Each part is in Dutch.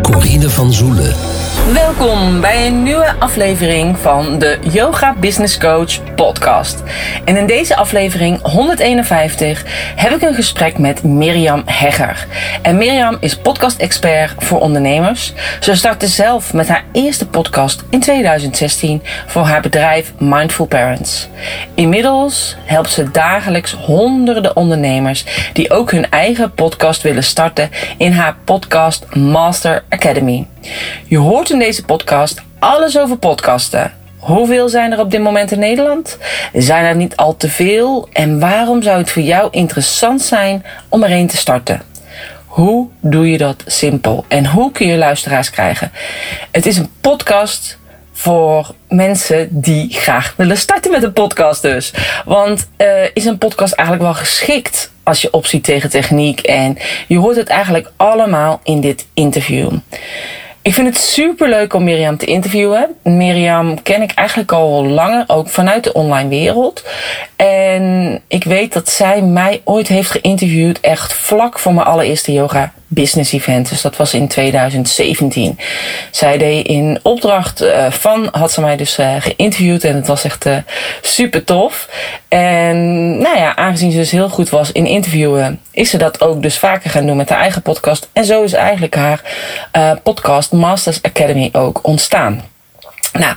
Corine van Zoelen. Welkom bij een nieuwe aflevering van de Yoga Business Coach podcast. En in deze aflevering 151 heb ik een gesprek met Mirjam Hegger. En Mirjam is podcast-expert voor ondernemers. Ze startte zelf met haar eerste podcast in 2016 voor haar bedrijf Mindful Parents. Inmiddels helpt ze dagelijks honderden ondernemers die ook hun eigen podcast willen starten in haar podcast Master Academy. Je hoort in deze podcast alles over podcasten. Hoeveel zijn er op dit moment in Nederland? Zijn er niet al te veel? En waarom zou het voor jou interessant zijn om er een te starten? Hoe doe je dat simpel? En hoe kun je luisteraars krijgen? Het is een podcast voor mensen die graag willen starten met een podcast dus. Want uh, is een podcast eigenlijk wel geschikt als je opziet tegen techniek? En je hoort het eigenlijk allemaal in dit interview. Ik vind het super leuk om Mirjam te interviewen. Mirjam ken ik eigenlijk al langer, ook vanuit de online wereld. En ik weet dat zij mij ooit heeft geïnterviewd, echt vlak voor mijn allereerste yoga business event. Dus dat was in 2017. Zij deed in opdracht uh, van, had ze mij dus uh, geïnterviewd en het was echt uh, super tof. En nou ja, aangezien ze dus heel goed was in interviewen, is ze dat ook dus vaker gaan doen met haar eigen podcast. En zo is eigenlijk haar podcast Masters Academy ook ontstaan. Nou,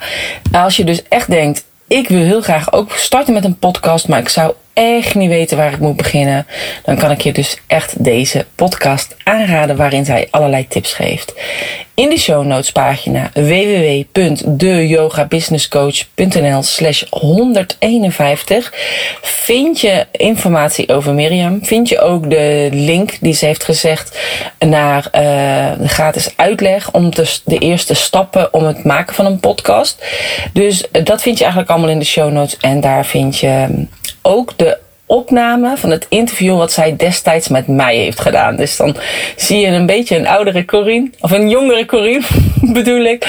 als je dus echt denkt, ik wil heel graag ook starten met een podcast, maar ik zou echt niet weten waar ik moet beginnen, dan kan ik je dus echt deze podcast aanraden waarin zij allerlei tips geeft. In de show notes pagina www.deyogabusinesscoach.nl slash 151 vind je informatie over Miriam. Vind je ook de link die ze heeft gezegd naar uh, de gratis uitleg om de, de eerste stappen om het maken van een podcast. Dus dat vind je eigenlijk allemaal in de show notes en daar vind je ook de opname van het interview wat zij destijds met mij heeft gedaan. Dus dan zie je een beetje een oudere Corine, of een jongere Corine bedoel ik.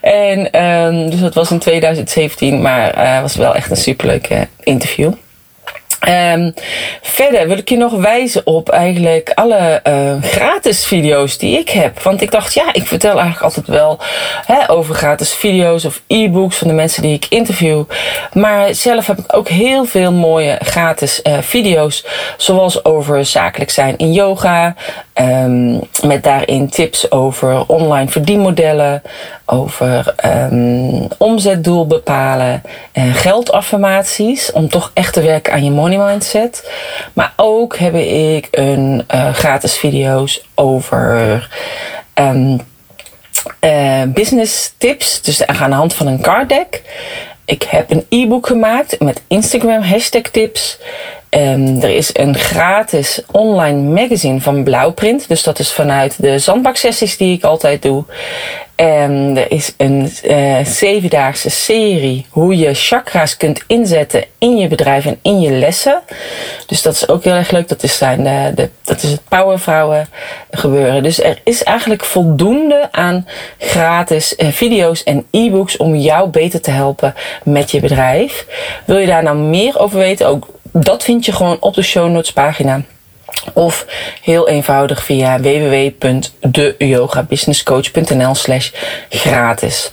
En um, dus dat was in 2017, maar uh, was wel echt een superleuke interview. Um, verder wil ik je nog wijzen op eigenlijk alle uh, gratis video's die ik heb. Want ik dacht, ja, ik vertel eigenlijk altijd wel hè, over gratis video's of e-books van de mensen die ik interview. Maar zelf heb ik ook heel veel mooie gratis uh, video's. Zoals over zakelijk zijn in yoga. Um, met daarin tips over online verdienmodellen. Over um, omzetdoel bepalen. En geldaffirmaties. Om toch echt te werken aan je money mindset. Maar ook heb ik een uh, gratis video's over um, uh, business tips. Dus aan de hand van een card deck. Ik heb een e-book gemaakt met Instagram hashtag tips. Um, er is een gratis online magazine van Blauwprint. Dus dat is vanuit de zandbaksessies die ik altijd doe. En er is een uh, zevendaagse serie hoe je chakra's kunt inzetten in je bedrijf en in je lessen. Dus dat is ook heel erg leuk. Dat is, zijn de, de, dat is het Powervrouwen gebeuren. Dus er is eigenlijk voldoende aan gratis uh, video's en e-books om jou beter te helpen met je bedrijf. Wil je daar nou meer over weten? Ook dat vind je gewoon op de show notes pagina. Of heel eenvoudig via www.deyogabusinesscoach.nl slash gratis.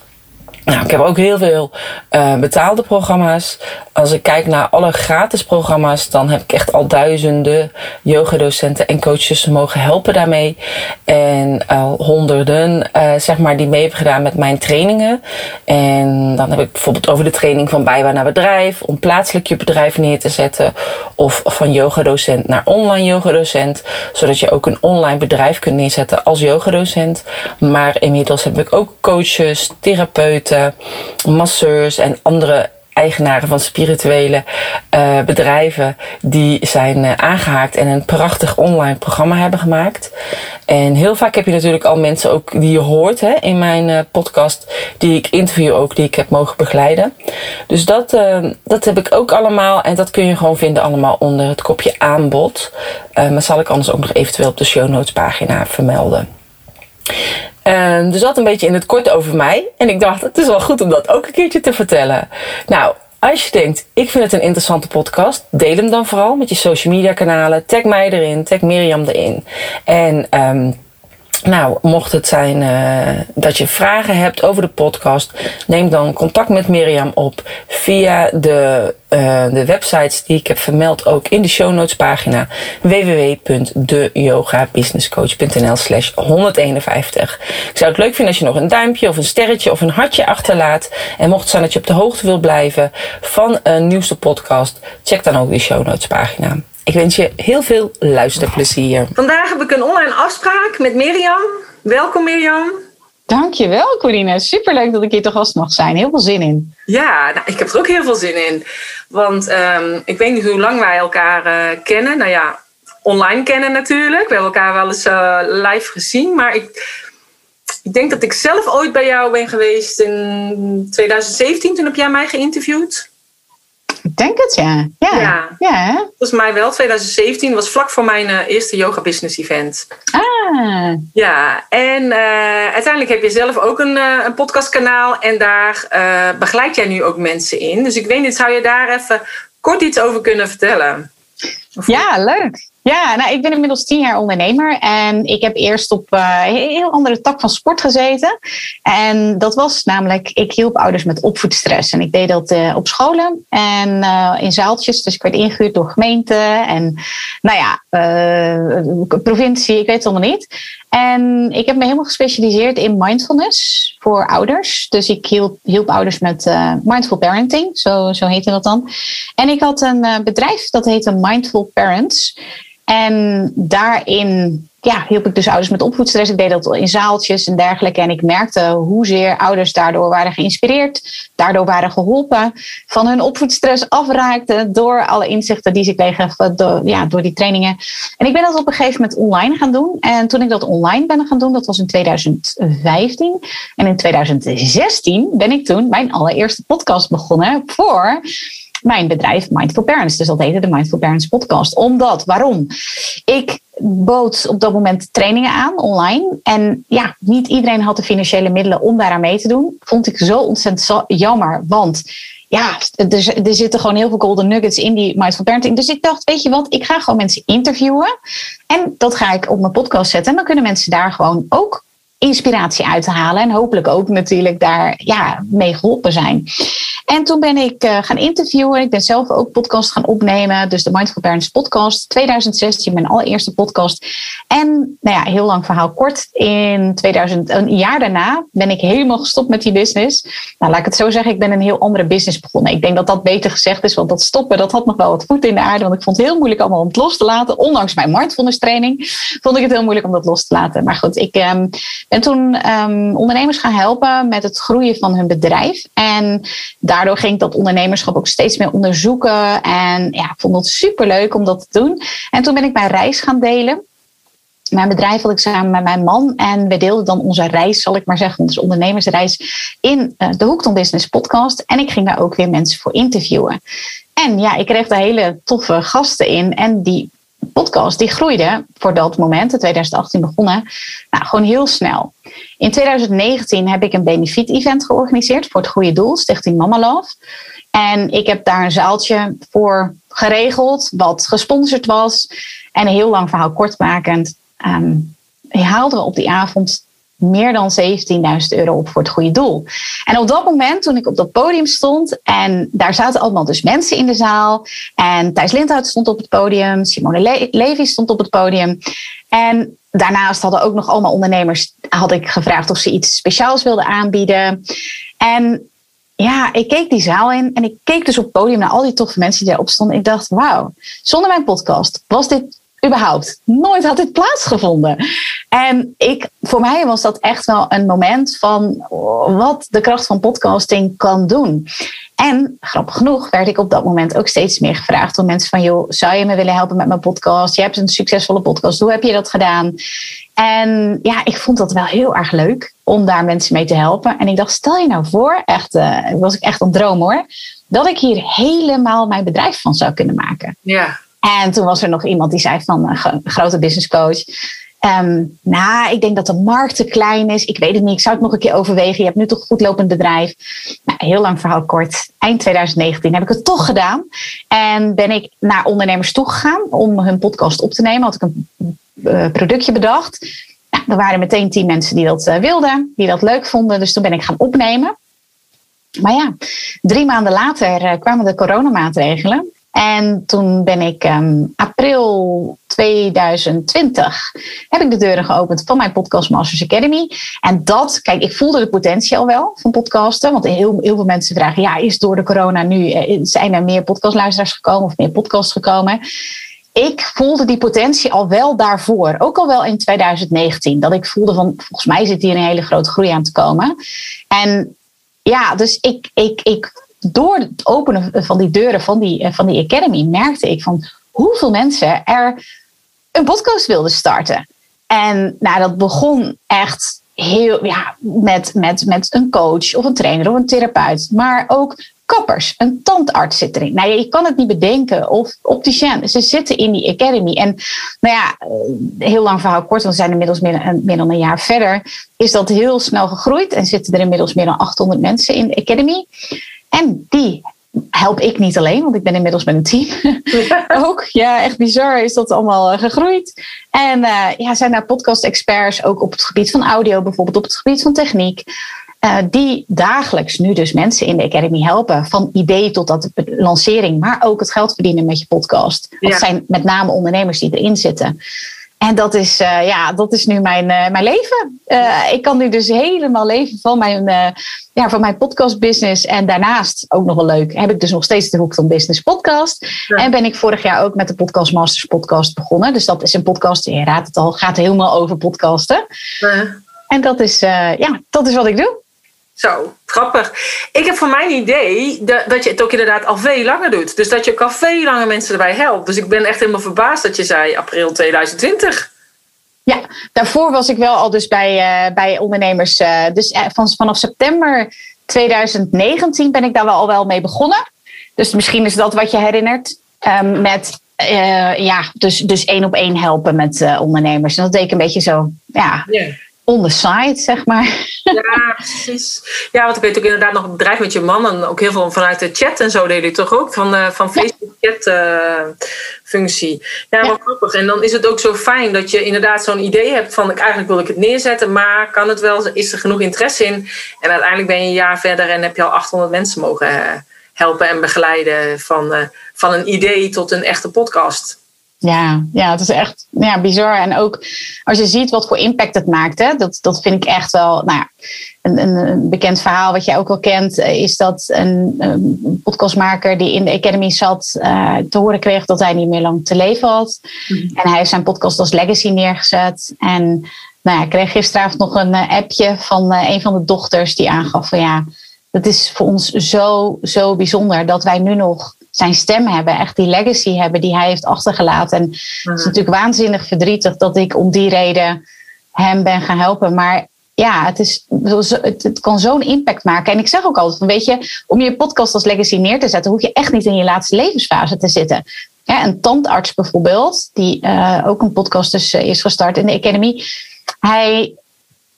Nou, ik heb ook heel veel uh, betaalde programma's. Als ik kijk naar alle gratis programma's, dan heb ik echt al duizenden yogadocenten en coaches mogen helpen daarmee. En al honderden, uh, zeg maar, die mee hebben gedaan met mijn trainingen. En dan heb ik bijvoorbeeld over de training van bijbaan naar bedrijf, om plaatselijk je bedrijf neer te zetten. Of van yogadocent naar online yogadocent, zodat je ook een online bedrijf kunt neerzetten als yogadocent. Maar inmiddels heb ik ook coaches, therapeuten masseurs en andere eigenaren van spirituele uh, bedrijven die zijn uh, aangehaakt en een prachtig online programma hebben gemaakt. En heel vaak heb je natuurlijk al mensen ook die je hoort hè, in mijn podcast, die ik interview ook, die ik heb mogen begeleiden. Dus dat, dat heb ik ook allemaal en dat kun je gewoon vinden allemaal onder het kopje aanbod. maar zal ik anders ook nog eventueel op de show notes pagina vermelden. Um, dus dat een beetje in het kort over mij. En ik dacht, het is wel goed om dat ook een keertje te vertellen. Nou, als je denkt, ik vind het een interessante podcast, deel hem dan vooral met je social media kanalen. Tag mij erin, tag Mirjam erin. En um, nou, mocht het zijn uh, dat je vragen hebt over de podcast, neem dan contact met Mirjam op via de, uh, de websites die ik heb vermeld, ook in de show notes pagina www.deyogabusinesscoach.nl slash 151. Ik zou het leuk vinden als je nog een duimpje of een sterretje of een hartje achterlaat. En mocht het zijn dat je op de hoogte wilt blijven van een nieuwste podcast, check dan ook die show notes pagina. Ik wens je heel veel luisterplezier. Vandaag heb ik een online afspraak met Mirjam. Welkom Mirjam. Dankjewel Corine. Superleuk dat ik hier toch gast mag zijn. Heel veel zin in. Ja, nou, ik heb er ook heel veel zin in. Want um, ik weet niet hoe lang wij elkaar uh, kennen. Nou ja, online kennen natuurlijk. We hebben elkaar wel eens uh, live gezien. Maar ik, ik denk dat ik zelf ooit bij jou ben geweest in 2017. Toen heb jij mij geïnterviewd. Ik denk het, ja. Ja, ja. ja volgens mij wel. 2017 was vlak voor mijn uh, eerste yoga business event. Ah. Ja, en uh, uiteindelijk heb je zelf ook een, uh, een podcastkanaal. En daar begeleid jij nu ook mensen in. Dus ik weet niet, zou je daar even kort iets over kunnen vertellen? Ja, leuk. Ja, nou, ik ben inmiddels tien jaar ondernemer en ik heb eerst op een heel andere tak van sport gezeten. En dat was namelijk, ik hielp ouders met opvoedstress. En ik deed dat uh, op scholen en uh, in zaaltjes. Dus ik werd ingehuurd door gemeenten en, nou ja, provincie, ik weet het allemaal niet. En ik heb me helemaal gespecialiseerd in mindfulness voor ouders. Dus ik hielp, hielp ouders met mindful parenting, zo, zo heette dat dan. En ik had een bedrijf dat heette Mindful Parents. En daarin ja, hielp ik dus ouders met opvoedstress. Ik deed dat in zaaltjes en dergelijke. En ik merkte hoezeer ouders daardoor waren geïnspireerd, daardoor waren geholpen, van hun opvoedstress afraakten door alle inzichten die ze kregen door, ja, door die trainingen. En ik ben dat op een gegeven moment online gaan doen. En toen ik dat online ben gaan doen, dat was in 2015. En in 2016 ben ik toen mijn allereerste podcast begonnen voor mijn bedrijf Mindful Parents. Dus dat heette de Mindful Parents podcast. Omdat, waarom? Ik bood op dat moment trainingen aan online. En ja, niet iedereen had de financiële middelen om daaraan mee te doen. Vond ik zo ontzettend jammer. Want ja, er, zitten gewoon heel veel golden nuggets in die mindful parenting. Dus ik dacht, weet je wat, ik ga gewoon mensen interviewen. En dat ga ik op mijn podcast zetten. En dan kunnen mensen daar gewoon ook inspiratie uit halen. En hopelijk ook natuurlijk daar ja, mee geholpen zijn. En toen ben ik uh, gaan interviewen. Ik ben zelf ook podcast gaan opnemen. Dus de Mindful Parents podcast. 2016 mijn allereerste podcast. En nou ja, heel lang verhaal kort. In 2000, een jaar daarna ben ik helemaal gestopt met die business. Nou, laat ik het zo zeggen. Ik ben een heel andere business begonnen. Ik denk dat dat beter gezegd is. Want dat stoppen, dat had nog wel wat voet in de aarde. Want ik vond het heel moeilijk allemaal om het los te laten. Ondanks mijn mindfulness training vond ik het heel moeilijk om dat los te laten. Maar goed, ik um, ben toen um, ondernemers gaan helpen met het groeien van hun bedrijf. En daardoor ging ik dat ondernemerschap ook steeds meer onderzoeken. En ja, ik vond het super leuk om dat te doen. En toen ben ik mijn reis gaan delen. Mijn bedrijf had ik samen met mijn man en we deelden dan onze reis, zal ik maar zeggen, onze ondernemersreis in uh, de Hoekton Business podcast. En ik ging daar ook weer mensen voor interviewen. En ja, ik kreeg daar hele toffe gasten in en die podcast die groeide voor dat moment, in 2018 begonnen, nou, gewoon heel snel. In 2019 heb ik een benefiet-event georganiseerd voor het goede doel, Stichting Mama Love. En ik heb daar een zaaltje voor geregeld, wat gesponsord was. En een heel lang verhaal kortmakend, um, haalden we op die avond meer dan 17.000 euro op voor het goede doel. En op dat moment, toen ik op dat podium stond, en daar zaten allemaal dus mensen in de zaal. En Thijs Lindhout stond op het podium, Simone Le Levy stond op het podium. En daarnaast hadden ook nog allemaal ondernemers, had ik gevraagd of ze iets speciaals wilden aanbieden. En ja, ik keek die zaal in en ik keek dus op het podium naar al die toffe mensen die daarop stonden. Ik dacht, wauw, zonder mijn podcast was dit überhaupt. Nooit had dit plaatsgevonden. En ik, voor mij was dat echt wel een moment van wat de kracht van podcasting kan doen. En grappig genoeg werd ik op dat moment ook steeds meer gevraagd door mensen van, joh, zou je me willen helpen met mijn podcast? Je hebt een succesvolle podcast. Hoe heb je dat gedaan? En ja, ik vond dat wel heel erg leuk om daar mensen mee te helpen. En ik dacht, stel je nou voor, echt, uh, was ik echt een droom hoor, dat ik hier helemaal mijn bedrijf van zou kunnen maken. Ja. En toen was er nog iemand die zei van een uh, grote business coach. Um, nou, ik denk dat de markt te klein is. Ik weet het niet. Ik zou het nog een keer overwegen. Je hebt nu toch een goed lopend bedrijf. Nou, heel lang verhaal kort. Eind 2019 heb ik het toch gedaan. En ben ik naar ondernemers toegegaan om hun podcast op te nemen. Had ik een uh, productje bedacht. Nou, er waren meteen tien mensen die dat uh, wilden, die dat leuk vonden. Dus toen ben ik gaan opnemen. Maar ja, drie maanden later kwamen de coronamaatregelen. En toen ben ik um, april 2020 heb ik de deuren geopend van mijn Podcast Masters Academy. En dat, kijk, ik voelde de potentie al wel van podcasten. Want heel, heel veel mensen vragen, ja, is door de corona nu, zijn er meer podcastluisteraars gekomen of meer podcasts gekomen? ik voelde die potentie al wel daarvoor. Ook al wel in 2019. Dat ik voelde van, volgens mij zit hier een hele grote groei aan te komen. En ja, dus ik, ik, ik door het openen van die deuren van die, van die Academy merkte ik van hoeveel mensen er een podcast wilden starten. En nou, dat begon echt heel, ja, met, met, met een coach of een trainer of een therapeut. Maar ook kappers, een tandarts zit erin. Nou, je kan het niet bedenken. Of opticien. Ze zitten in die academy. En nou ja, eh, heel lang verhaal kort, want we zijn inmiddels meer dan een jaar verder. Is dat heel snel gegroeid en zitten er inmiddels meer dan 800 mensen in de academy. En die help ik niet alleen, want ik ben inmiddels met een team ook. Ja, echt bizar is dat allemaal eh, gegroeid. En uh, ja, zijn daar podcast-experts ook op het gebied van audio, bijvoorbeeld op het gebied van techniek. Uh, die dagelijks nu dus mensen in de Academy helpen. Van idee tot dat lancering, maar ook het geld verdienen met je podcast. Dat ja. zijn met name ondernemers die erin zitten. En dat is, uh, ja, dat is nu mijn, uh, mijn leven. Uh, ik kan nu dus helemaal leven van mijn, ja, van mijn podcast business. En daarnaast, ook nog wel leuk, heb ik dus nog steeds de Hoek van Business podcast. Ja. En ben ik vorig jaar ook met de Podcast Masters podcast begonnen. Dus dat is een podcast, je raadt het al, gaat helemaal over podcasten. Ja. En dat is, ja, dat is wat ik doe. Zo, grappig. Ik heb van mijn idee dat, dat je het ook inderdaad al veel langer doet. Dus dat je ook al veel langer mensen erbij helpt. Dus ik ben echt helemaal verbaasd dat je zei april 2020. Ja, daarvoor was ik wel al dus bij, uh, bij ondernemers. Uh, dus van, vanaf september 2019 ben ik daar wel al wel mee begonnen. Dus misschien is dat wat je herinnert. Um, met ja, dus, dus één op één helpen met ondernemers. En dat deed ik een beetje zo, ja. Yeah on the side, zeg maar. Ja, precies. Ja, want ik weet ook inderdaad nog een bedrijf met je man en ook heel veel vanuit de chat en zo deed je toch ook van, uh, van Facebook chat uh, functie. Ja, ja, wat grappig. En dan is het ook zo fijn dat je inderdaad zo'n idee hebt van ik eigenlijk wil ik het neerzetten, maar kan het wel, is er genoeg interesse in? En uiteindelijk ben je een jaar verder en heb je al 800 mensen mogen uh, helpen en begeleiden van, van een idee tot een echte podcast. Ja, ja, het is echt ja, bizar. En ook als je ziet wat voor impact het maakt, hè, dat, dat vind ik echt wel. Nou ja, een, een, bekend verhaal wat jij ook wel kent, is dat een, een podcastmaker die in de Academy zat, uh, te horen kreeg dat hij niet meer lang te leven had. Mm-hmm. En hij heeft zijn podcast als legacy neergezet. En nou ja, ik kreeg gisteravond nog een uh, appje van uh, een van de dochters die aangaf van ja, het is voor ons zo, zo bijzonder dat wij nu nog zijn stem hebben, echt die legacy hebben die hij heeft achtergelaten. En het is natuurlijk waanzinnig verdrietig dat ik om die reden hem ben gaan helpen. Maar ja, het, is, het, het kan zo'n impact maken. En ik zeg ook altijd: van, weet je, om je podcast als legacy neer te zetten, hoef je echt niet in je laatste levensfase te zitten. Ja, een tandarts bijvoorbeeld, die uh, ook een podcast dus, uh, is gestart in de Academy. Hij,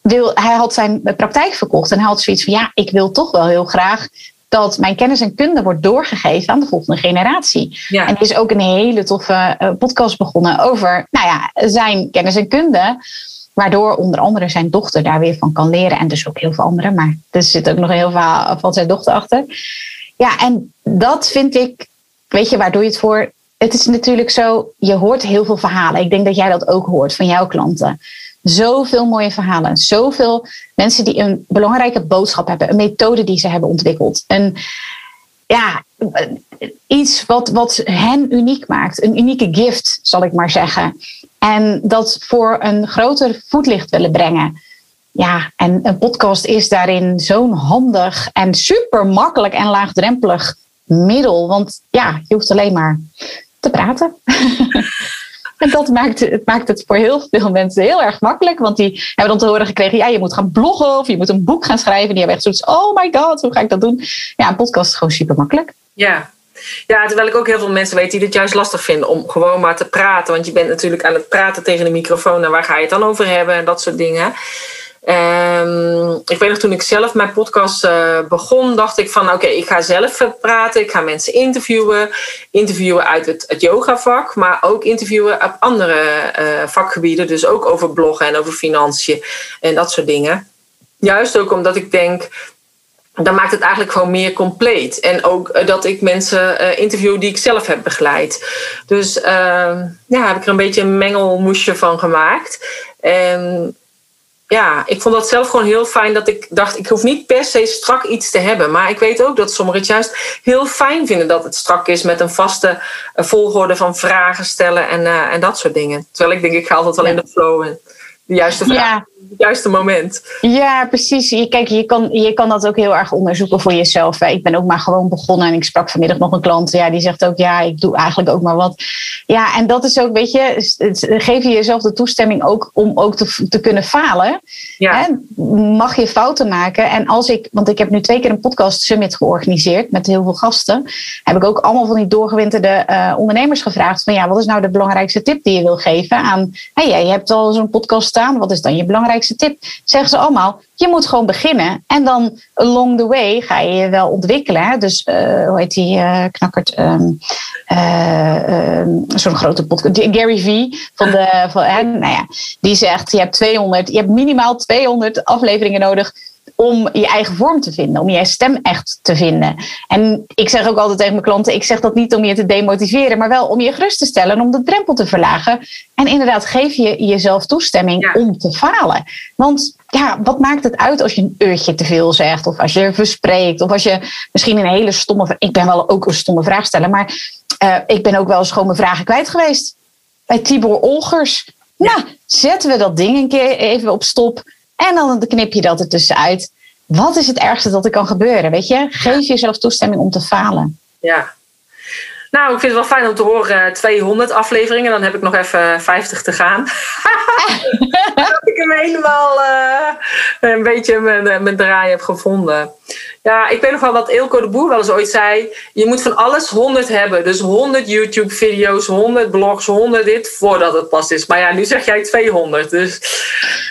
wil, hij had zijn praktijk verkocht en hij had zoiets van: ja, ik wil toch wel heel graag dat mijn kennis en kunde wordt doorgegeven aan de volgende generatie. Ja. En er is ook een hele toffe uh, podcast begonnen over nou ja, zijn kennis en kunde. Waardoor onder andere zijn dochter daar weer van kan leren. En dus ook heel veel anderen. Maar er zit ook nog heel veel van zijn dochter achter. Ja, en dat vind ik, weet je, waar doe je het voor? Het is natuurlijk zo, je hoort heel veel verhalen. Ik denk dat jij dat ook hoort van jouw klanten. Zoveel mooie verhalen. Zoveel mensen die een belangrijke boodschap hebben. Een methode die ze hebben ontwikkeld. En ja, iets wat, wat hen uniek maakt. Een unieke gift, zal ik maar zeggen. En dat voor een groter voetlicht willen brengen. Ja, en een podcast is daarin zo'n handig en super makkelijk en laagdrempelig middel. Want ja, je hoeft alleen maar te praten. en dat maakt het, maakt het voor heel veel mensen heel erg makkelijk. Want die hebben dan te horen gekregen, ja, je moet gaan bloggen of je moet een boek gaan schrijven. Die hebben echt zoiets, oh my god, hoe ga ik dat doen? Ja, een podcast is gewoon super makkelijk. Ja, ja, terwijl ik ook heel veel mensen weet die het juist lastig vinden om gewoon maar te praten. Want je bent natuurlijk aan het praten tegen de microfoon en waar ga je het dan over hebben en dat soort dingen. Um, ik weet nog toen ik zelf mijn podcast uh, begon, dacht ik van oké, ik ga zelf praten, ik ga mensen interviewen. Interviewen uit het, het yogavak, maar ook interviewen op andere uh, vakgebieden. Dus ook over bloggen en over financiën en dat soort dingen. Juist ook omdat ik denk, dan maakt het eigenlijk gewoon meer compleet. En ook uh, dat ik mensen interview die ik zelf heb begeleid. Dus uh, ja, heb ik er een beetje een mengelmoesje van gemaakt. En ja, ik vond dat zelf gewoon heel fijn dat ik dacht, ik hoef niet per se strak iets te hebben. Maar ik weet ook dat sommigen het juist heel fijn vinden dat het strak is met een vaste volgorde van vragen stellen en, uh, en dat soort dingen. Terwijl ik denk, ik ga altijd wel in de flow en de juiste vraag. Ja het juiste moment. Ja, precies. Kijk, je kan, je kan dat ook heel erg onderzoeken voor jezelf. Ik ben ook maar gewoon begonnen en ik sprak vanmiddag nog een klant. Ja, die zegt ook, ja, ik doe eigenlijk ook maar wat. Ja, en dat is ook, weet je, geef je jezelf de toestemming ook om ook te, te kunnen falen. Ja. Hè? Mag je fouten maken? En als ik, want ik heb nu twee keer een podcast summit georganiseerd met heel veel gasten. Heb ik ook allemaal van die doorgewinterde uh, ondernemers gevraagd van ja, wat is nou de belangrijkste tip die je wil geven aan, hey, jij hebt al zo'n podcast staan, wat is dan je belangrijkste belangrijkste tip. Zeggen ze allemaal, je moet gewoon beginnen. En dan along the way ga je je wel ontwikkelen. Dus uh, hoe heet die uh, knakkert? Um, uh, Zo'n grote podcast. Gary V. Van de, van, nou ja, die zegt, je hebt 200, je hebt minimaal 200 afleveringen nodig om je eigen vorm te vinden, om je stem echt te vinden. En ik zeg ook altijd tegen mijn klanten: ik zeg dat niet om je te demotiveren, maar wel om je gerust te stellen en om de drempel te verlagen. En inderdaad, geef je jezelf toestemming om te falen. Want ja, wat maakt het uit als je een uurtje te veel zegt, of als je verspreekt, of als je misschien een hele stomme. Ik ben wel ook een stomme vraag stellen, maar uh, ik ben ook wel eens gewoon mijn vragen kwijt geweest. Bij Tibor Olgers. Nou, zetten we dat ding een keer even op stop. En dan knip je dat er tussenuit. Wat is het ergste dat er kan gebeuren? Weet je, geef jezelf toestemming om te falen. Ja. Nou, ik vind het wel fijn om te horen 200 eh, afleveringen. Dan heb ik nog even 50 te gaan. dat ik hem helemaal uh, een beetje mijn, eh, mijn draai heb gevonden. Ja, ik weet nog wel wat Ilko de Boer wel eens ooit zei. Je moet van alles 100 hebben. Dus 100 YouTube-video's, 100 blogs, 100 dit, voordat het pas is. Maar ja, nu zeg jij 200. Dus...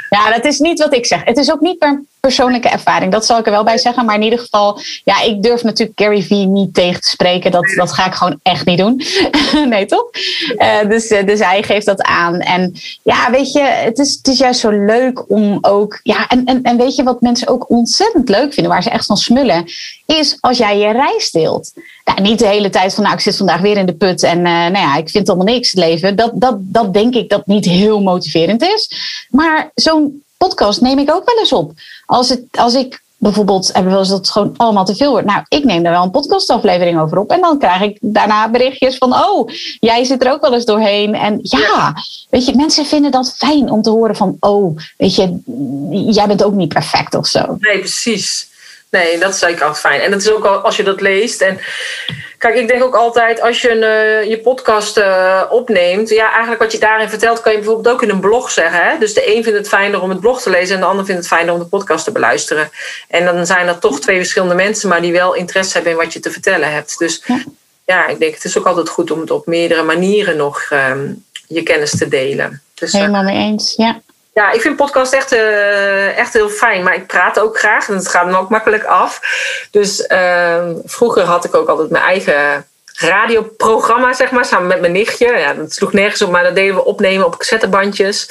Ja, dat is niet wat ik zeg. Het is ook niet per persoonlijke ervaring. Dat zal ik er wel bij zeggen. Maar in ieder geval, ja, ik durf natuurlijk Gary Vee niet tegen te spreken. Dat, dat ga ik gewoon echt niet doen. nee, toch? Uh, dus, dus hij geeft dat aan. En ja, weet je, het is, het is juist zo leuk om ook. Ja, en, en, en weet je wat mensen ook ontzettend leuk vinden, waar ze echt van smullen, is als jij je reis deelt. Nou, niet de hele tijd van, nou, ik zit vandaag weer in de put en uh, nou ja, ik vind allemaal niks leven. Dat, dat, dat denk ik dat niet heel motiverend is. Maar zo'n podcast neem ik ook wel eens op. Als, het, als ik bijvoorbeeld hebben we wel eens dat het gewoon allemaal te veel wordt. Nou, ik neem daar wel een podcastaflevering over op. En dan krijg ik daarna berichtjes van: Oh, jij zit er ook wel eens doorheen. En ja, weet je, mensen vinden dat fijn om te horen van: Oh, weet je, jij bent ook niet perfect of zo. Nee, precies. Nee, dat is zeker ook fijn. En dat is ook als je dat leest. En kijk, ik denk ook altijd als je een, uh, je podcast uh, opneemt. Ja, eigenlijk wat je daarin vertelt, kan je bijvoorbeeld ook in een blog zeggen. Hè? Dus de een vindt het fijner om het blog te lezen en de ander vindt het fijner om de podcast te beluisteren. En dan zijn er toch twee verschillende mensen, maar die wel interesse hebben in wat je te vertellen hebt. Dus ja, ja ik denk het is ook altijd goed om het op meerdere manieren nog um, je kennis te delen. Dus, Helemaal mee eens, ja. Ja, ik vind podcast echt, uh, echt heel fijn. Maar ik praat ook graag en het gaat me ook makkelijk af. Dus uh, vroeger had ik ook altijd mijn eigen radioprogramma, zeg maar, samen met mijn nichtje. Ja, dat sloeg nergens op, maar dat deden we opnemen op cassettebandjes.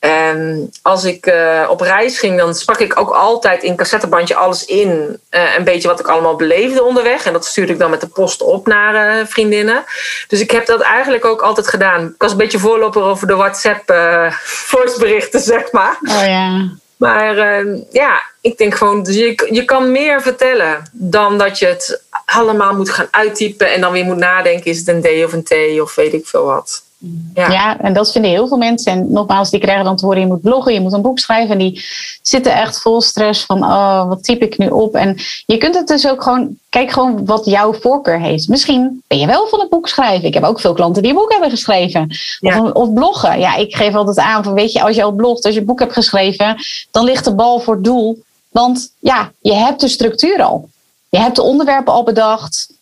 En als ik uh, op reis ging, dan sprak ik ook altijd in cassettebandje alles in. Uh, een beetje wat ik allemaal beleefde onderweg. En dat stuurde ik dan met de post op naar uh, vriendinnen. Dus ik heb dat eigenlijk ook altijd gedaan. Ik was een beetje voorloper over de WhatsApp voiceberichten, zeg maar. Oh ja. Maar uh, ja, ik denk gewoon, dus je, je kan meer vertellen dan dat je het allemaal moet gaan uittypen en dan weer moet nadenken: is het een D of een T of weet ik veel wat. Ja. ja. en dat vinden heel veel mensen. En nogmaals, die krijgen dan te horen: je moet bloggen, je moet een boek schrijven. En die zitten echt vol stress van: oh, wat typ ik nu op? En je kunt het dus ook gewoon, kijk gewoon wat jouw voorkeur heeft. Misschien ben je wel van het boek schrijven. Ik heb ook veel klanten die een boek hebben geschreven. Of, of bloggen. Ja, ik geef altijd aan van: weet je, als je al blogt, als je een boek hebt geschreven, dan ligt de bal voor het doel. Want ja, je hebt de structuur al. Je hebt de onderwerpen al bedacht.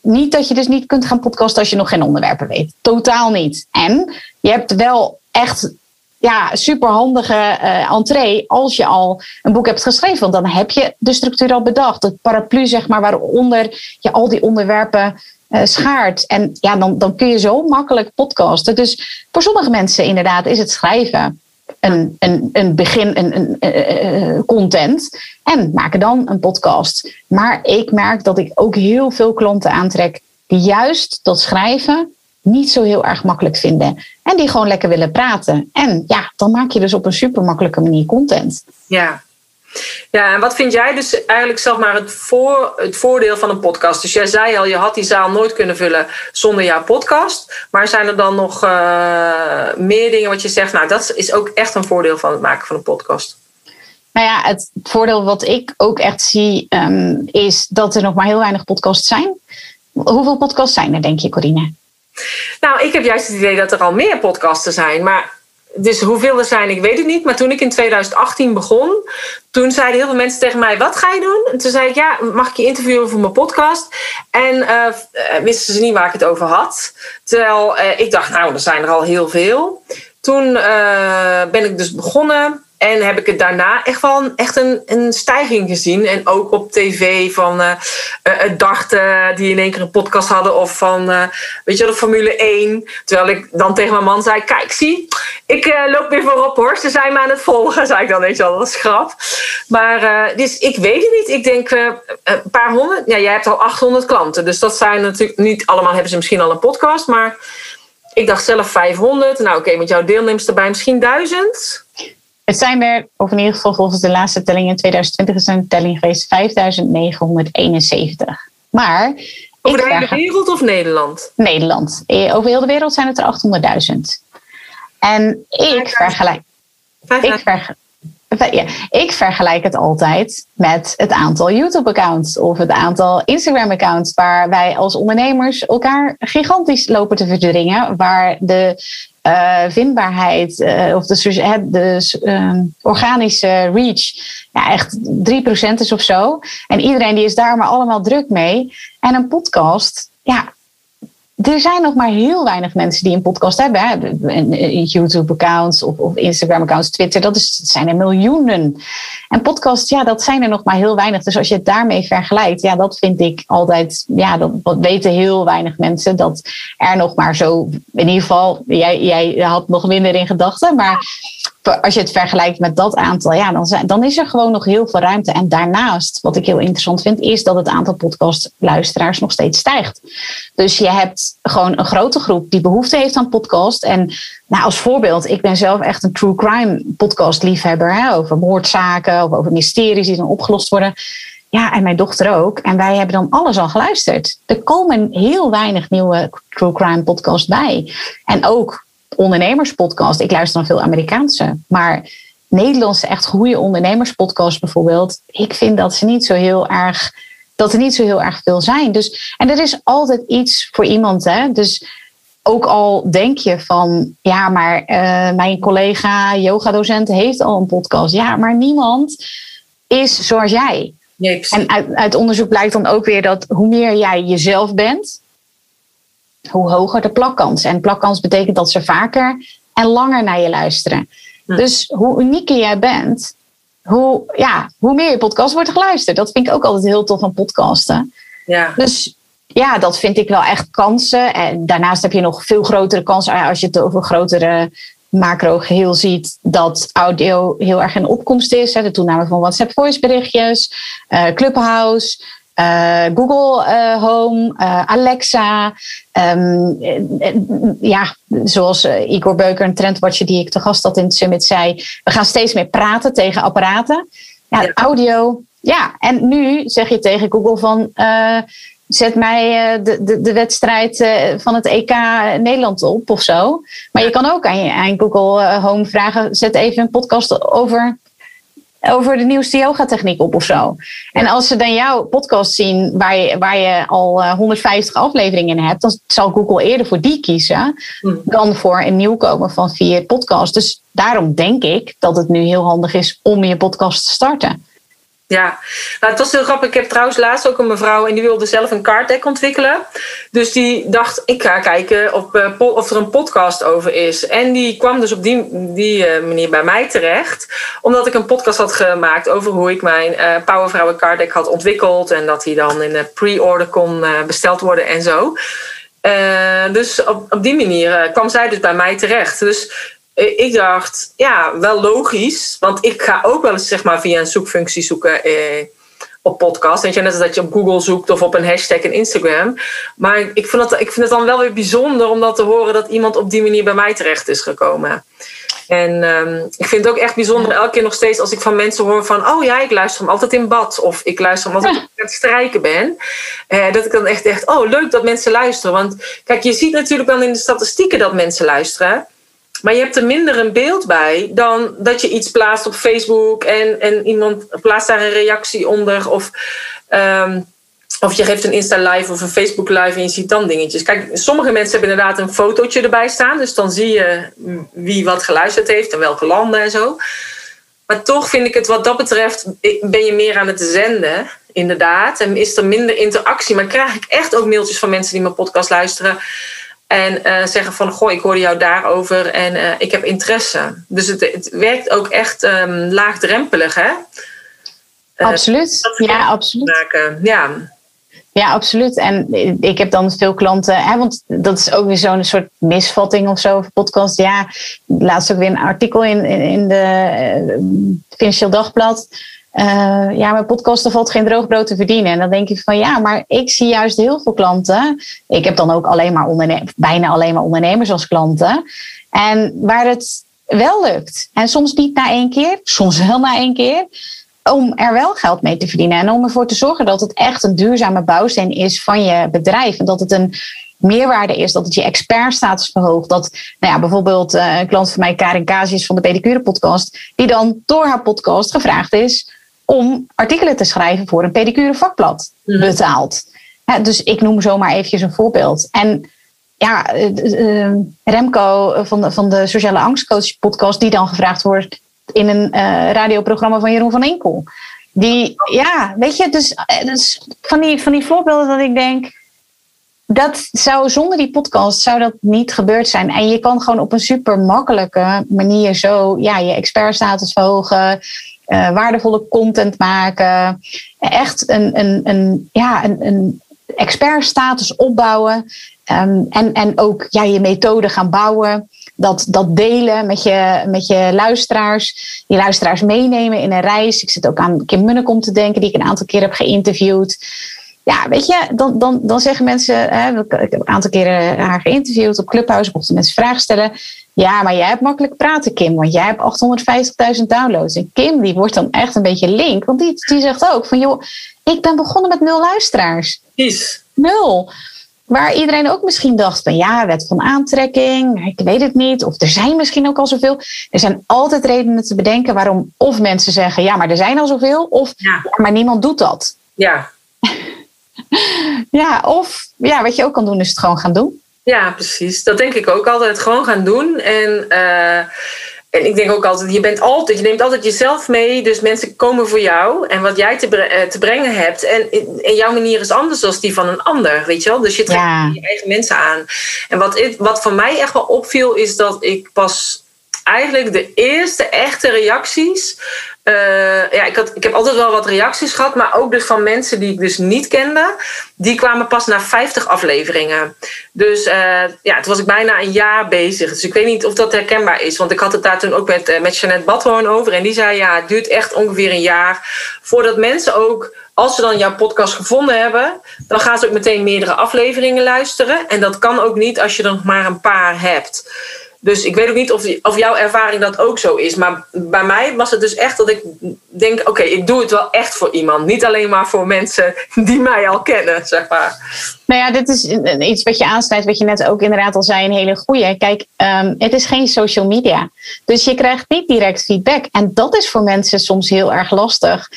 Niet dat je dus niet kunt gaan podcasten als je nog geen onderwerpen weet. Totaal niet. En je hebt wel echt ja, superhandige uh, entree als je al een boek hebt geschreven. Want dan heb je de structuur al bedacht. Het paraplu, zeg maar, waaronder je al die onderwerpen uh, schaart. En ja, dan, dan kun je zo makkelijk podcasten. Dus voor sommige mensen inderdaad is het schrijven een, een, begin, een, een, uh, content. En maken dan een podcast. Maar ik merk dat ik ook heel veel klanten aantrek die juist dat schrijven niet zo heel erg makkelijk vinden. En die gewoon lekker willen praten. En ja, dan maak je dus op een super makkelijke manier content. Ja, ja, en wat vind jij dus eigenlijk zeg maar het, voor, het voordeel van een podcast? Dus jij zei al, je had die zaal nooit kunnen vullen zonder jouw podcast. Maar zijn er dan nog uh, meer dingen wat je zegt? Nou, dat is ook echt een voordeel van het maken van een podcast. Nou ja, het voordeel wat ik ook echt zie, um, is dat er nog maar heel weinig podcasts zijn. Hoeveel podcasts zijn er, denk je, Corine? Nou, ik heb juist het idee dat er al meer podcasten zijn. Maar dus hoeveel er zijn, ik weet het niet. Maar toen ik in 2018 begon, toen zeiden heel veel mensen tegen mij: Wat ga je doen? En toen zei ik: Ja, mag ik je interviewen voor mijn podcast? En uh, wisten ze niet waar ik het over had. Terwijl uh, ik dacht: Nou, er zijn er al heel veel. Toen ben ik dus begonnen. En heb ik het daarna echt wel echt een, een stijging gezien. En ook op tv van uh, het dachten die in één keer een podcast hadden. Of van, uh, weet je wel, de Formule 1. Terwijl ik dan tegen mijn man zei, kijk, zie, ik loop weer voorop hoor. Ze zijn me aan het volgen, zei ik dan, je wel, dat is grap. Maar dus ik weet het niet. Ik denk een paar honderd. Ja, jij hebt al 800 klanten. Dus dat zijn natuurlijk niet allemaal, hebben ze misschien al een podcast. Maar ik dacht zelf 500. Nou oké, met jouw deelnemers erbij misschien 1000. Het zijn er, of in ieder geval volgens de laatste telling in 2020 is er een telling geweest, 5971. Maar. Over de hele wereld of Nederland? Nederland. Eh, over heel de wereld zijn het er 800.000. En ik vergelijk. Ik, vergelijk, ja, ik vergelijk het altijd met het aantal YouTube-accounts of het aantal Instagram-accounts, waar wij als ondernemers elkaar gigantisch lopen te verdringen, waar de uh, vindbaarheid uh, of de, de uh, organische reach ja, echt 3% is of zo. En iedereen die is daar maar allemaal druk mee. En een podcast, ja, er zijn nog maar heel weinig mensen die een podcast hebben. YouTube-accounts of, of Instagram-accounts, Twitter, dat, is, zijn er miljoenen. En podcasts, ja, dat zijn er nog maar heel weinig. Dus als je het daarmee vergelijkt, ja, dat vind ik altijd, ja, dat, dat weten heel weinig mensen. Dat er nog maar zo, in ieder geval, jij, jij had nog minder in gedachten, maar als je het vergelijkt met dat aantal, ja, dan, zijn, dan is er gewoon nog heel veel ruimte. En daarnaast, wat ik heel interessant vind, is dat het aantal podcastluisteraars nog steeds stijgt. Dus je hebt gewoon een grote groep die behoefte heeft aan podcast. En nou, als voorbeeld, ik ben zelf echt een true crime podcast liefhebber. Hè, over moordzaken of over mysteries die dan opgelost worden. Ja, en mijn dochter ook. En wij hebben dan alles al geluisterd. Er komen heel weinig nieuwe true crime podcasts bij. En ook ondernemerspodcast. Ik luister dan veel Amerikaanse. Maar Nederlandse echt goede ondernemerspodcast bijvoorbeeld. Ik vind dat ze niet zo heel erg. Dat er niet zo heel erg veel zijn. Dus, en er is altijd iets voor iemand. Hè? Dus ook al denk je van, ja, maar uh, mijn collega yogadocent heeft al een podcast. Ja, maar niemand is zoals jij. Nee, en uit, uit onderzoek blijkt dan ook weer dat hoe meer jij jezelf bent, hoe hoger de plakkans. En plakkans betekent dat ze vaker en langer naar je luisteren. Dus hoe unieker jij bent, hoe, ja, hoe meer je podcast wordt geluisterd. Dat vind ik ook altijd heel tof aan podcasten. Ja. Dus ja, dat vind ik wel echt kansen. En daarnaast heb je nog veel grotere kansen als je het over grotere macro geheel ziet dat audio heel erg in opkomst is. De toename van WhatsApp voice berichtjes, uh, Clubhouse. Eh, Google eh, Home, Alexa. Ehm, ja, zoals Igor Beuker, een trendwatcher die ik te gast had in het summit, zei. We gaan steeds meer praten tegen apparaten. Ja, audio. Ja, en nu zeg je tegen Google van zet mij de, de, de wedstrijd van het EK Nederland op of zo. Maar je kan ook aan, je, aan Google Home vragen: zet even een podcast over over de nieuwste yoga-techniek op of zo. En als ze dan jouw podcast zien waar je, waar je al 150 eh, afleveringen in hebt, dan zal Google eerder voor die kiezen hmm. dan voor een nieuwkomer van vier podcasts. Dus daarom denk ik dat het nu heel handig is om je podcast te starten. Ja, nou, het was heel grappig. Ik heb trouwens laatst ook een mevrouw en die wilde zelf een card deck ontwikkelen. Dus die dacht, ik ga kijken of, uh, of er een podcast over is. En die kwam dus op die, die uh, manier bij mij terecht. Omdat ik een podcast had gemaakt over hoe ik mijn uh, Powervrouwen card deck had ontwikkeld. En dat die dan in de pre-order kon besteld worden en zo. dus op, op die manier kwam zij dus bij mij terecht. Dus eh, ik dacht, ja, wel logisch. Want ik ga ook wel eens zeg maar, via een zoekfunctie zoeken eh, op podcast. Weet je, net als dat je op Google zoekt of op een hashtag in Instagram. Maar ik vind, het, ik vind het dan wel weer bijzonder om dat te horen dat iemand op die manier bij mij terecht is gekomen. En um, ik vind het ook echt bijzonder elke keer nog steeds als ik van mensen hoor van... oh ja, ik luister hem altijd in bad. Of ik luister hem altijd als ik aan het strijken ben. Uh, dat ik dan echt echt, oh leuk dat mensen luisteren. Want kijk, je ziet natuurlijk dan in de statistieken dat mensen luisteren. Maar je hebt er minder een beeld bij dan dat je iets plaatst op Facebook en, en iemand plaatst daar een reactie onder. Of, um, of je geeft een Insta live of een Facebook live en je ziet dan dingetjes. Kijk, sommige mensen hebben inderdaad een fotootje erbij staan. Dus dan zie je wie wat geluisterd heeft en welke landen en zo. Maar toch vind ik het wat dat betreft, ben je meer aan het zenden, inderdaad. En is er minder interactie. Maar krijg ik echt ook mailtjes van mensen die mijn podcast luisteren en uh, zeggen van, goh, ik hoorde jou daarover en uh, ik heb interesse. Dus het, het werkt ook echt um, laagdrempelig, hè? Uh, absoluut. Ja, absoluut. Maken. Ja. Ja, absoluut. En ik heb dan veel klanten, hè, want dat is ook weer zo'n soort misvatting of zo over podcast. Ja, laatst ook weer een artikel in, in, in de Financieel Dagblad uh, ja, mijn podcasten valt geen droogbrood te verdienen. En dan denk ik van ja, maar ik zie juist heel veel klanten. Ik heb dan ook alleen maar bijna alleen maar ondernemers als klanten. En waar het wel lukt. En soms niet na één keer, soms wel na één keer. Om er wel geld mee te verdienen. En om ervoor te zorgen dat het echt een duurzame bouwsteen is van je bedrijf. En dat het een meerwaarde is, dat het je expertstatus verhoogt. Dat nou ja, bijvoorbeeld uh, een klant van mij, Karin Casius van de Pedicure podcast, die dan door haar podcast gevraagd is om artikelen te schrijven voor een pedicure vakblad mhm. betaald. dus ik noem zomaar eventjes een voorbeeld. En ja, eh, eh, Remco van de, van de Sociale Angstcoach podcast, die dan gevraagd wordt in een uh, radioprogramma van Jeroen van Enkel. Die, ja, weet je, dus, dus, van, die, van die voorbeelden dat ik denk, dat zou zonder die podcast zou dat niet gebeurd zijn. En je kan gewoon op een super makkelijke manier zo ja, je expertstatus verhogen uh, waardevolle content maken. Echt een, een, een, ja, een, een expertstatus opbouwen. Um, en, en ook ja, je methode gaan bouwen. Dat, dat delen met je, met je luisteraars. Die luisteraars meenemen in een reis. Ik zit ook aan Kim Munnekom te denken, die ik een aantal keer heb geïnterviewd. Ja, weet je, dan, dan, dan zeggen mensen. Hè, ik heb een aantal keren haar geïnterviewd op Clubhouse. Mochten mensen vragen stellen. Ja, maar jij hebt makkelijk praten, Kim, want jij hebt 850.000 downloads. En Kim, die wordt dan echt een beetje link, want die, die zegt ook van, joh, ik ben begonnen met nul luisteraars. Is. Nul. Waar iedereen ook misschien dacht van, ja, wet van aantrekking, ik weet het niet. Of er zijn misschien ook al zoveel. Er zijn altijd redenen te bedenken waarom of mensen zeggen, ja, maar er zijn al zoveel. Of, ja. maar niemand doet dat. Ja. ja, of, ja, wat je ook kan doen, is het gewoon gaan doen. Ja, precies. Dat denk ik ook altijd. Gewoon gaan doen. En, uh, en ik denk ook altijd, je bent altijd, je neemt altijd jezelf mee. Dus mensen komen voor jou en wat jij te, uh, te brengen hebt. En, en jouw manier is anders dan die van een ander, weet je wel. Dus je trekt je eigen mensen aan. En wat, wat voor mij echt wel opviel, is dat ik pas eigenlijk de eerste echte reacties. Uh, ja, ik, had, ik heb altijd wel wat reacties gehad, maar ook dus van mensen die ik dus niet kende. Die kwamen pas na 50 afleveringen. Dus uh, ja, toen was ik bijna een jaar bezig. Dus ik weet niet of dat herkenbaar is. Want ik had het daar toen ook met, uh, met Jeanette Badhoorn over. En die zei ja, het duurt echt ongeveer een jaar voordat mensen ook als ze dan jouw podcast gevonden hebben, dan gaan ze ook meteen meerdere afleveringen luisteren. En dat kan ook niet als je er nog maar een paar hebt. Dus ik weet ook niet of, of jouw ervaring dat ook zo is. Maar bij mij was het dus echt dat ik denk: oké, ik doe het wel echt voor iemand. Niet alleen maar voor mensen die mij al kennen, zeg maar. Nou ja, dit is iets wat je aansnijdt, wat je net ook inderdaad al zei, een hele goede. Kijk, um, het is geen social media. Dus je krijgt niet direct feedback. En dat is voor mensen soms heel erg lastig.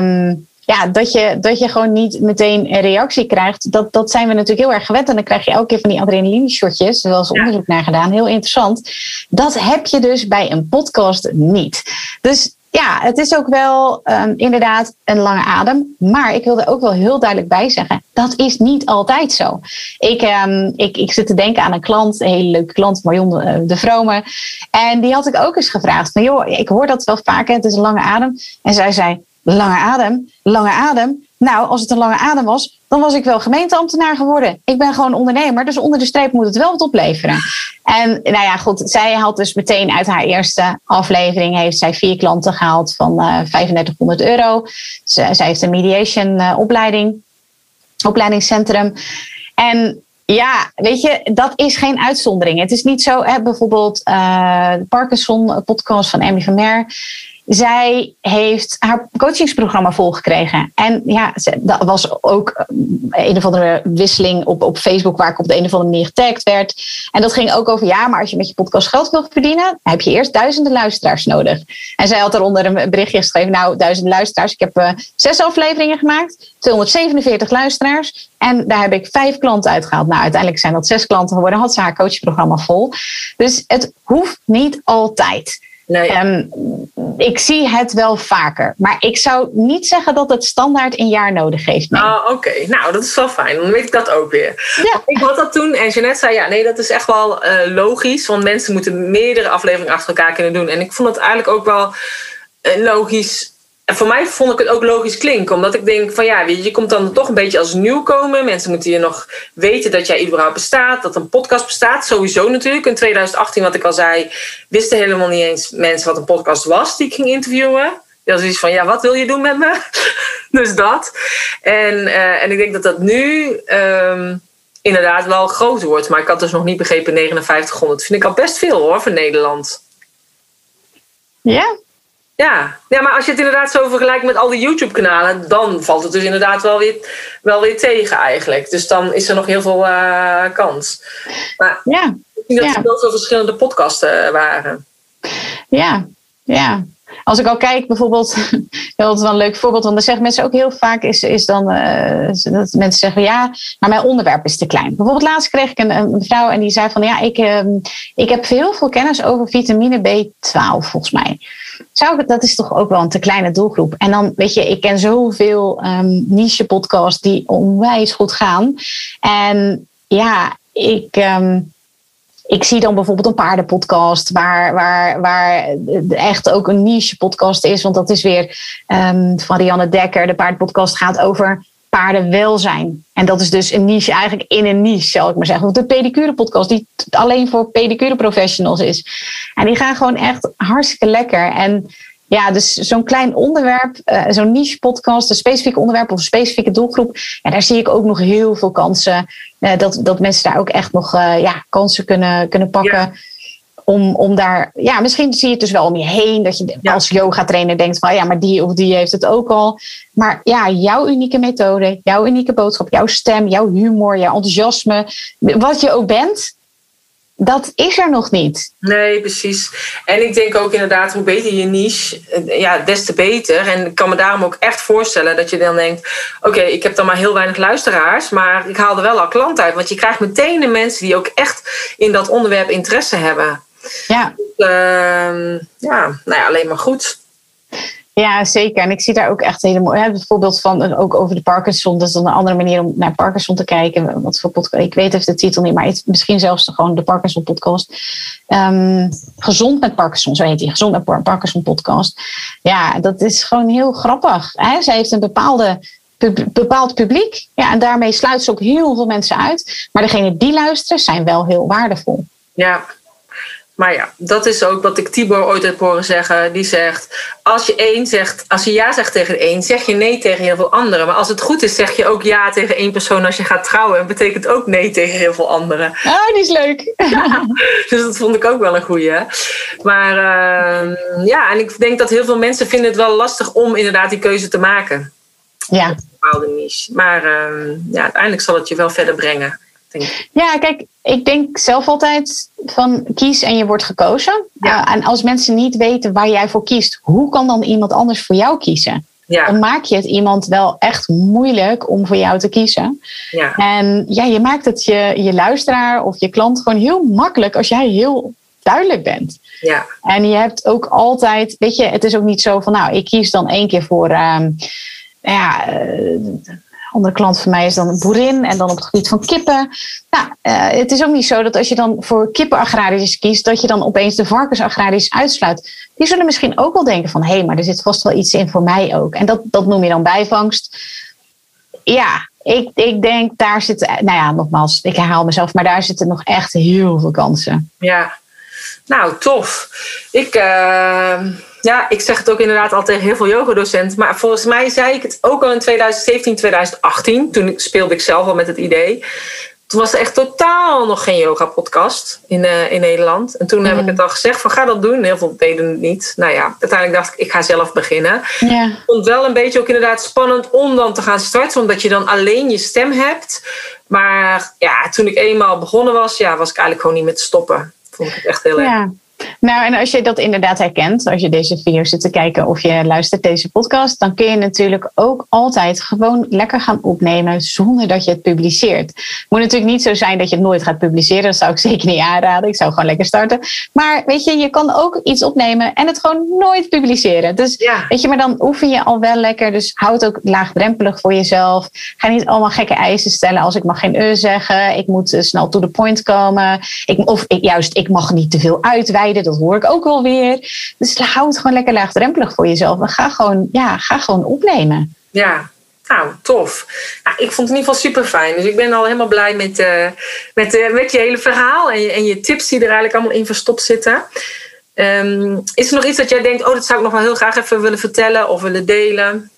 Um, ja, dat je, dat je gewoon niet meteen een reactie krijgt, dat, dat zijn we natuurlijk heel erg gewend. En dan krijg je elke keer van die adrenaline-shotjes, er is onderzoek naar gedaan, heel interessant. Dat heb je dus bij een podcast niet. Dus ja, het is ook wel um, inderdaad een lange adem. Maar ik wil er ook wel heel duidelijk bij zeggen: dat is niet altijd zo. Ik, um, ik, ik zit te denken aan een klant, een hele leuke klant, Marion de, eh, de Vrome. En die had ik ook eens gevraagd: van joh, ik hoor dat wel vaker, het is een lange adem. En zij zei: lange adem, lange adem. Nou, als het een lange adem was, dan was ik wel gemeenteambtenaar geworden. Ik ben gewoon ondernemer, dus onder de streep moet het wel wat opleveren. En nou ja, goed, zij had dus meteen uit haar eerste aflevering heeft zij vier klanten gehaald van uh, 3500 euro. Zij, heeft een mediation uh, opleiding, opleidingscentrum. En ja, weet je, dat is geen uitzondering. Het is niet zo, hè, bijvoorbeeld uh, de Parkinson-podcast van Emmy van Mer zij heeft haar coachingsprogramma volgekregen. En ja, dat was ook een of andere wisseling op, op Facebook waar ik op de een of andere manier getagd werd. En dat ging ook over, ja, maar als je met je podcast geld wilt verdienen, heb je eerst duizenden luisteraars nodig. En zij had eronder een berichtje geschreven, nou, duizenden luisteraars. Ik heb uh, zes afleveringen gemaakt, 247 luisteraars. En daar heb ik vijf klanten uitgehaald. Nou, uiteindelijk zijn dat zes klanten geworden. Had ze haar coachprogramma vol. Dus het hoeft niet altijd. Nee. Um, ik zie het wel vaker. Maar ik zou niet zeggen dat het standaard een jaar nodig heeft. Nee. Oh, oké. Nou, dat is wel fijn. Dan weet ik dat ook weer. Ja. Ik had dat toen en Jeanette zei, ja, nee, dat is echt wel uh, logisch. Want mensen moeten meerdere afleveringen achter elkaar kunnen doen. En ik vond het eigenlijk ook wel uh, logisch en voor mij vond ik het ook logisch klinken. Omdat ik denk van ja, je komt dan toch een beetje als nieuwkomer. Mensen moeten je nog weten dat jij überhaupt bestaat. Dat een podcast bestaat. Sowieso natuurlijk. In 2018, wat ik al zei, wisten helemaal niet eens mensen wat een podcast was die ik ging interviewen. Dat is iets van ja, wat wil je doen met me? dus dat. En, uh, en ik denk dat dat nu um, inderdaad wel groot wordt. Maar ik had dus nog niet begrepen 5900. Vind ik al best veel hoor voor Nederland. Ja, ja. ja, maar als je het inderdaad zo vergelijkt met al die YouTube-kanalen, dan valt het dus inderdaad wel weer, wel weer tegen eigenlijk. Dus dan is er nog heel veel uh, kans. Maar ja. ik denk dat er wel veel verschillende podcasten waren. Ja, ja. Als ik al kijk, bijvoorbeeld, dat is wel een leuk voorbeeld, want dan zeggen mensen ook heel vaak, is, is dan uh, dat mensen zeggen, ja, maar mijn onderwerp is te klein. Bijvoorbeeld laatst kreeg ik een, een mevrouw en die zei van, ja, ik, uh, ik heb heel veel kennis over vitamine B12, volgens mij zou ik, dat is toch ook wel een te kleine doelgroep. En dan, weet je, ik ken zoveel um, niche podcasts die onwijs goed gaan. En ja, ik. Um, ik zie dan bijvoorbeeld een paardenpodcast, waar, waar, waar echt ook een niche podcast is. Want dat is weer um, van Rianne Dekker. De paardenpodcast gaat over paardenwelzijn. En dat is dus een niche eigenlijk in een niche, zal ik maar zeggen. Of de pedicure podcast, die alleen voor pedicure professionals is. En die gaan gewoon echt hartstikke lekker. En ja, dus zo'n klein onderwerp, uh, zo'n niche podcast, een specifiek onderwerp of een specifieke doelgroep. Ja, daar zie ik ook nog heel veel kansen. Uh, dat, dat mensen daar ook echt nog uh, ja, kansen kunnen, kunnen pakken. Ja om, om daar, ja, misschien zie je het dus wel om je heen, dat je als yoga trainer denkt van ja, maar die of die heeft het ook al. Maar ja, jouw unieke methode, jouw unieke boodschap, jouw stem, jouw humor, jouw enthousiasme, wat je ook bent, dat is er nog niet. Nee, precies. En ik denk ook inderdaad, hoe beter je niche, eh, ja, des te beter. En ik kan me daarom ook echt voorstellen dat je dan denkt: oké, ik heb dan maar heel weinig luisteraars, maar ik haal er wel al klant uit. Want je krijgt meteen de mensen die ook echt in dat onderwerp interesse hebben. Ja. Uh, ja, nou ja, alleen maar goed. Ja, zeker. En ik zie daar ook echt hele mooie. Hè, bijvoorbeeld van ook over de Parkinson. Dat is dan een andere manier om naar Parkinson te kijken. Wat voor podcast, ik weet even de titel niet, maar misschien zelfs gewoon de Parkinson podcast. Ehm, gezond met Parkinson, zo heet die. Gezond met Parkinson podcast. Ja, dat is gewoon heel grappig. Hè? Zij heeft een bepaalde bepaald publiek. Ja, en daarmee sluit ze ook heel veel mensen uit. Maar degenen die luisteren zijn wel heel waardevol. Ja, maar ja, dat is ook wat ik Tibor ooit heb horen zeggen. Die zegt, als je één zegt, als je ja zegt tegen één, zeg je nee tegen heel veel anderen. Maar als het goed is, zeg je ook ja tegen één persoon als je gaat trouwen. En betekent ook nee tegen heel veel anderen. Oh, die is leuk. dus dat vond ik ook wel een goeie. Maar uh, ja, en ik denk dat heel veel mensen vinden het wel lastig om inderdaad die keuze te maken. Ja. Een bepaalde niche. Maar uh, ja, uiteindelijk zal het je wel verder brengen. Ja, kijk, ik denk zelf altijd van kies en je wordt gekozen. Ja. Uh, en als mensen niet weten waar jij voor kiest, hoe kan dan iemand anders voor jou kiezen? Ja. Dan maak je het iemand wel echt moeilijk om voor jou te kiezen. Ja. En ja, je maakt het je, je luisteraar of je klant gewoon heel makkelijk als jij heel duidelijk bent. Ja. En je hebt ook altijd, weet je, het is ook niet zo van, nou, ik kies dan één keer voor. Uh, ja, uh, andere klant van mij is dan een boerin en dan op het gebied van kippen. Nou, uh, het is ook niet zo dat als je dan voor kippenagrarisch kiest, dat je dan opeens de varkensagrarisch uitsluit. Die zullen misschien ook wel denken van, hé, hey, maar er zit vast wel iets in voor mij ook. En dat, dat noem je dan bijvangst. Ja, ik, ik denk daar zit, nou ja, nogmaals, ik herhaal mezelf, maar daar zitten nog echt heel veel kansen. Ja, nou, tof. Ik, uh, ja, ik zeg het ook inderdaad al tegen heel veel yogadocenten. Maar volgens mij zei ik het ook al in 2017, 2018. Toen speelde ik zelf al met het idee. Toen was er echt totaal nog geen yoga-podcast in, uh, in Nederland. En toen heb ik mm. het al gezegd van ga dat doen. Heel veel deden het niet. Nou ja, uiteindelijk dacht ik, ik ga zelf beginnen. Yeah. Ik vond het wel een beetje ook inderdaad spannend om dan te gaan starten. Omdat je dan alleen je stem hebt. Maar ja, toen ik eenmaal begonnen was, ja, was ik eigenlijk gewoon niet met stoppen. Vond ik het echt heel erg. Ja. Nou, en als je dat inderdaad herkent, als je deze video zit te kijken of je luistert deze podcast, dan kun je natuurlijk ook altijd gewoon lekker gaan opnemen zonder dat je het publiceert. Het moet natuurlijk niet zo zijn dat je het nooit gaat publiceren, dat zou ik zeker niet aanraden. Ik zou gewoon lekker starten. Maar weet je, je kan ook iets opnemen en het gewoon nooit publiceren. Dus ja. weet je, maar dan oefen je al wel lekker. Dus houd ook laagdrempelig voor jezelf. Ga niet allemaal gekke eisen stellen als ik mag geen e zeggen, ik moet snel to the point komen. Ik, of ik, juist, ik mag niet te veel uitwijken dat hoor ik ook wel weer. Dus hou het gewoon lekker laagdrempelig voor jezelf. En ga gewoon, ja, ga gewoon opnemen. Ja, nou, tof. Nou, ik vond het in ieder geval super fijn. Dus ik ben al helemaal blij met, uh, met, uh, met je hele verhaal en je, en je tips die er eigenlijk allemaal in verstopt zitten. Um, is er nog iets dat jij denkt, oh, dat zou ik nog wel heel graag even willen vertellen of willen delen?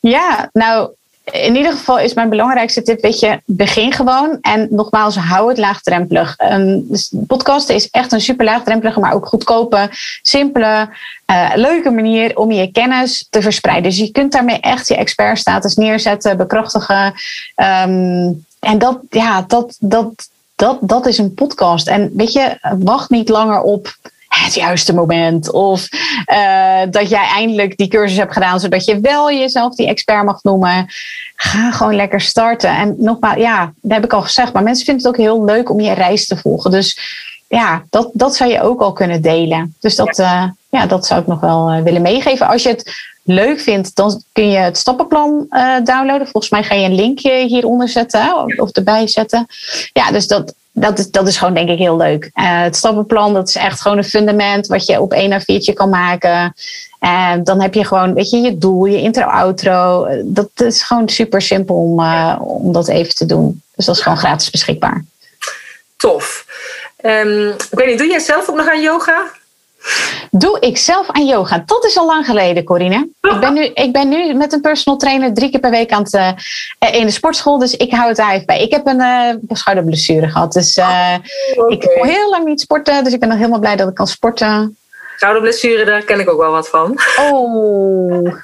Ja, nou, in ieder geval is mijn belangrijkste tip, weet je, begin gewoon. En nogmaals, hou het laagdrempelig. Um, dus podcasten is echt een super laagdrempelige, maar ook goedkope, simpele, uh, leuke manier om je kennis te verspreiden. Dus je kunt daarmee echt je expertstatus neerzetten, bekrachtigen. Um, en dat, ja, dat, dat, dat, dat is een podcast. En weet je, wacht niet langer op het juiste moment. Of uh, dat jij eindelijk die cursus hebt gedaan, zodat je wel jezelf die expert mag noemen. Ga gewoon lekker starten. En nogmaals, ja, dat heb ik al gezegd, maar mensen vinden het ook heel leuk om je reis te volgen. Dus ja, dat, dat zou je ook al kunnen delen. Dus dat, ja. Uh, ja, dat zou ik nog wel uh, willen meegeven. Als je het leuk vindt, dan kun je het stappenplan uh, downloaden. Volgens mij ga je een linkje hieronder zetten of erbij zetten. Ja, dus dat, dat is, dat is gewoon denk ik heel leuk. Uh, het stappenplan, dat is echt gewoon een fundament wat je op één a viertje kan maken. En dan heb je gewoon, weet je, je doel, je intro-outro. Dat is gewoon super simpel om, om dat even te doen. Dus dat is gewoon gratis beschikbaar. Tof. Um, ik weet niet, doe jij zelf ook nog aan yoga? Doe ik zelf aan yoga? Dat is al lang geleden, Corine. Ik ben nu, ik ben nu met een personal trainer drie keer per week aan het, uh, in de sportschool. Dus ik hou het daar even bij. Ik heb een uh, schouderblessure gehad. Dus uh, oh, okay. ik kon heel lang niet sporten. Dus ik ben nog helemaal blij dat ik kan sporten. Schouderblessure, daar ken ik ook wel wat van. Oh.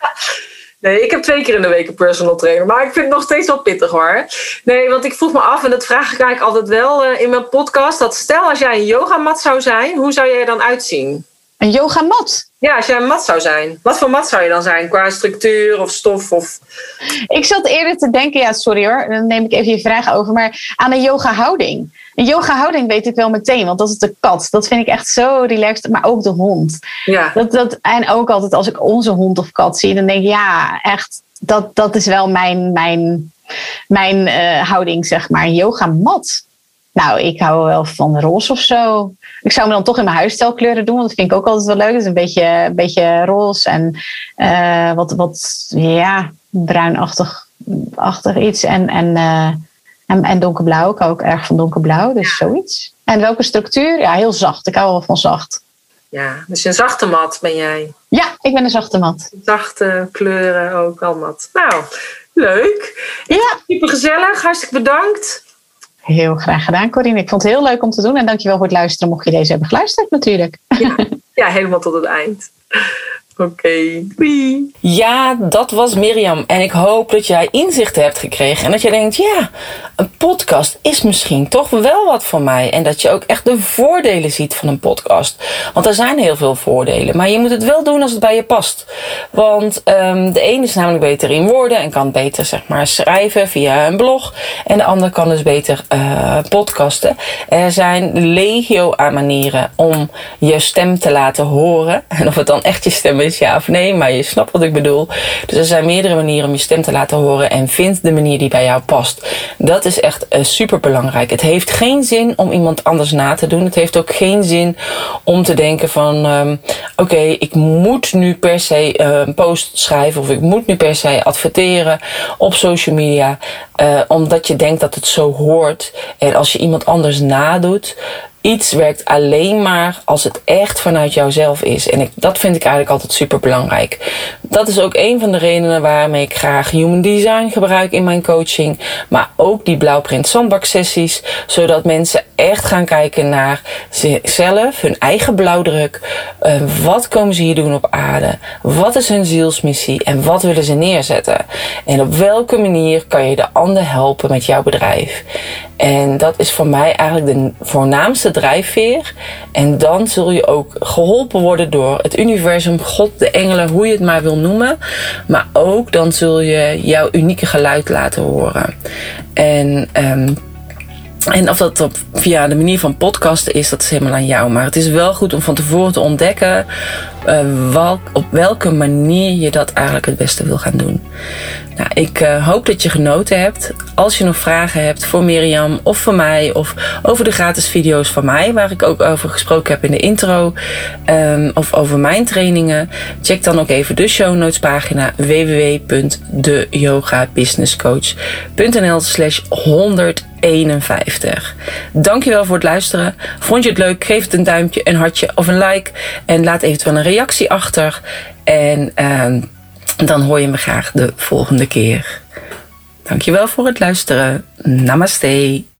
Nee, ik heb twee keer in de week een personal trainer. Maar ik vind het nog steeds wel pittig hoor. Nee, want ik vroeg me af, en dat vraag ik eigenlijk altijd wel in mijn podcast. Dat stel als jij een yogamat zou zijn, hoe zou jij er dan uitzien? Een yogamat. Ja, als jij een mat zou zijn. Wat voor mat zou je dan zijn? Qua structuur of stof? Of... Ik zat eerder te denken, ja, sorry hoor, dan neem ik even je vraag over, maar aan een yoga houding. Een yoga houding weet ik wel meteen, want dat is de kat. Dat vind ik echt zo relaxed, maar ook de hond. Ja. Dat, dat, en ook altijd als ik onze hond of kat zie, dan denk ik, ja, echt, dat, dat is wel mijn, mijn, mijn eh, houding, zeg maar. Een yogamat. Nou, ik hou wel van roze of zo. Ik zou me dan toch in mijn huisstijlkleuren doen, want dat vind ik ook altijd wel leuk. Dus een beetje, een beetje roze en eh, wat, wat ja, bruinachtig achtig iets. En, en, eh, en, en donkerblauw. Ik hou ook erg van donkerblauw, dus zoiets. En welke structuur? Ja, heel zacht. Ik hou wel van zacht. ja, dus een zachte mat ben jij. Ja, ik ben een zachte mat. Zachte kleuren ook al mat. Nou, leuk. Ja, Super gezellig. Hartstikke bedankt. Heel graag gedaan, Corine. Ik vond het heel leuk om te doen. En dankjewel voor het luisteren, mocht je deze hebben geluisterd natuurlijk. Ja, helemaal tot het eind. Oké, doei. Ja, dat was Mirjam. En ik hoop dat jij inzichten hebt gekregen. En dat je denkt, ja, een podcast is misschien toch wel wat voor mij. En dat je ook echt de voordelen ziet van een podcast. Want er zijn heel veel voordelen. Maar je moet het wel doen als het bij je past. Want ehm, de een is namelijk beter in woorden. En kan beter zeg maar schrijven via een blog. En de ander kan dus beter eh, podcasten. Er zijn legio aan manieren om je stem te laten horen. En of het dan echt je stem is, ja of nee. Maar je snapt wat ik bedoel. Dus er zijn meerdere manieren om je stem te laten horen. En vind de manier die bij jou past. Dat is echt uh, super belangrijk. Het heeft geen zin om iemand anders na te doen. Het heeft ook geen zin om te denken van... ehm, oké, ik moet nu per se eh, een post schrijven... of ik moet nu per se adverteren op social media... eh, omdat je denkt dat het zo hoort. En als je iemand anders nadoet... Iets werkt alleen maar als het echt vanuit jouzelf is. En ik, dat vind ik eigenlijk altijd super belangrijk. Dat is ook een van de redenen waarmee ik graag human design gebruik in mijn coaching. Maar ook die blauwprint zandbak sessies. Zodat mensen echt gaan kijken naar zichzelf, hun eigen blauwdruk. Eh, wat komen ze hier doen op aarde? Wat is hun zielsmissie? En wat willen ze neerzetten? En op welke manier kan je de helpen met jouw bedrijf? En dat is voor mij eigenlijk de voornaamste drijfveer. En dan zul je ook geholpen worden door het universum, God, de engelen, hoe je het maar wil noemen. Maar ook dan zul je jouw unieke geluid laten horen. En ehm en of dat via de manier van podcasten is, dat is helemaal aan jou. Maar het is wel goed om van tevoren te ontdekken welk, op welke manier je dat eigenlijk het beste wil gaan doen. Nou, ik uh, hoop dat je genoten hebt. Als je nog vragen hebt voor Mirjam of voor mij of over de gratis video's van mij, waar ik ook over gesproken heb in de intro, um, of over mijn trainingen, check dan ook even de show notes pagina www.deyogabusinesscoach.nl slash 100 51. Dankjewel voor het luisteren. Vond je het leuk? Geef het een duimpje, een hartje of een like. En laat eventueel een reactie achter. En uh, dan hoor je me graag de volgende keer. Dankjewel voor het luisteren. Namaste.